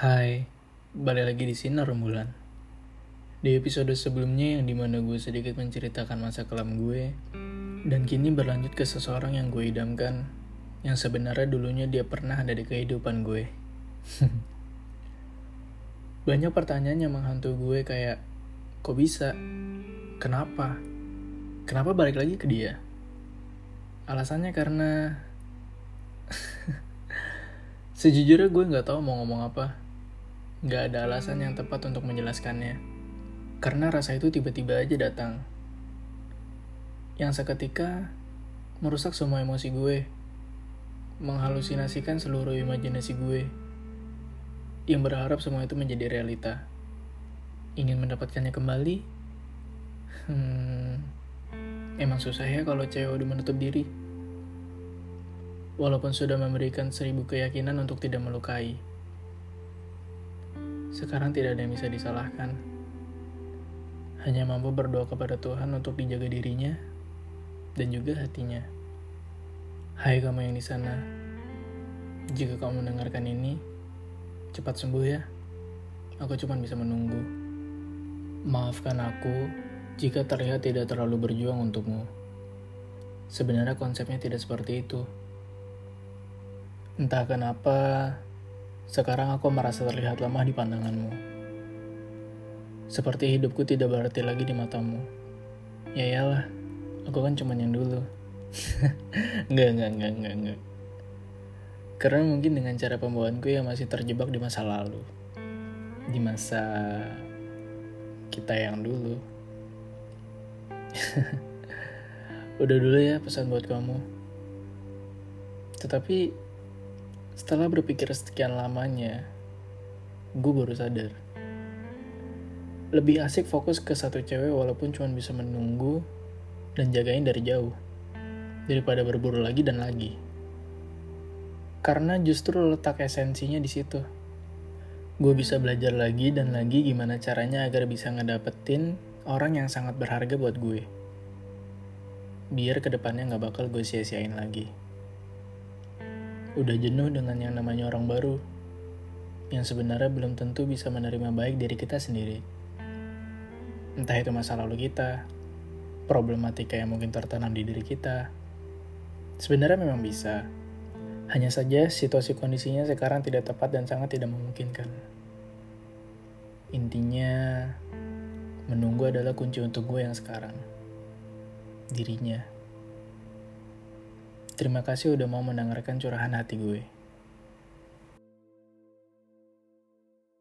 Hai, balik lagi di sini rembulan. Di episode sebelumnya yang di mana gue sedikit menceritakan masa kelam gue, dan kini berlanjut ke seseorang yang gue idamkan, yang sebenarnya dulunya dia pernah ada di kehidupan gue. Banyak pertanyaan yang menghantu gue kayak, kok bisa? Kenapa? Kenapa balik lagi ke dia? Alasannya karena Sejujurnya gue nggak tahu mau ngomong apa. Nggak ada alasan yang tepat untuk menjelaskannya. Karena rasa itu tiba-tiba aja datang. Yang seketika merusak semua emosi gue. Menghalusinasikan seluruh imajinasi gue. Yang berharap semua itu menjadi realita. Ingin mendapatkannya kembali? Hmm, emang susah ya kalau cewek udah menutup diri walaupun sudah memberikan seribu keyakinan untuk tidak melukai. Sekarang tidak ada yang bisa disalahkan. Hanya mampu berdoa kepada Tuhan untuk dijaga dirinya dan juga hatinya. Hai kamu yang di sana, jika kamu mendengarkan ini, cepat sembuh ya. Aku cuma bisa menunggu. Maafkan aku jika terlihat tidak terlalu berjuang untukmu. Sebenarnya konsepnya tidak seperti itu. Entah kenapa, sekarang aku merasa terlihat lemah di pandanganmu. Seperti hidupku tidak berarti lagi di matamu. Ya iyalah, aku kan cuma yang dulu. Enggak, enggak, enggak, enggak, enggak. Karena mungkin dengan cara pembawaanku yang masih terjebak di masa lalu. Di masa kita yang dulu. Udah dulu ya pesan buat kamu. Tetapi setelah berpikir sekian lamanya, gue baru sadar. Lebih asik fokus ke satu cewek walaupun cuma bisa menunggu dan jagain dari jauh. Daripada berburu lagi dan lagi. Karena justru letak esensinya di situ. Gue bisa belajar lagi dan lagi gimana caranya agar bisa ngedapetin orang yang sangat berharga buat gue. Biar ke depannya gak bakal gue sia-siain lagi udah jenuh dengan yang namanya orang baru, yang sebenarnya belum tentu bisa menerima baik diri kita sendiri. Entah itu masa lalu kita, problematika yang mungkin tertanam di diri kita. Sebenarnya memang bisa. Hanya saja situasi kondisinya sekarang tidak tepat dan sangat tidak memungkinkan. Intinya, menunggu adalah kunci untuk gue yang sekarang. Dirinya. Terima kasih udah mau mendengarkan curahan hati gue.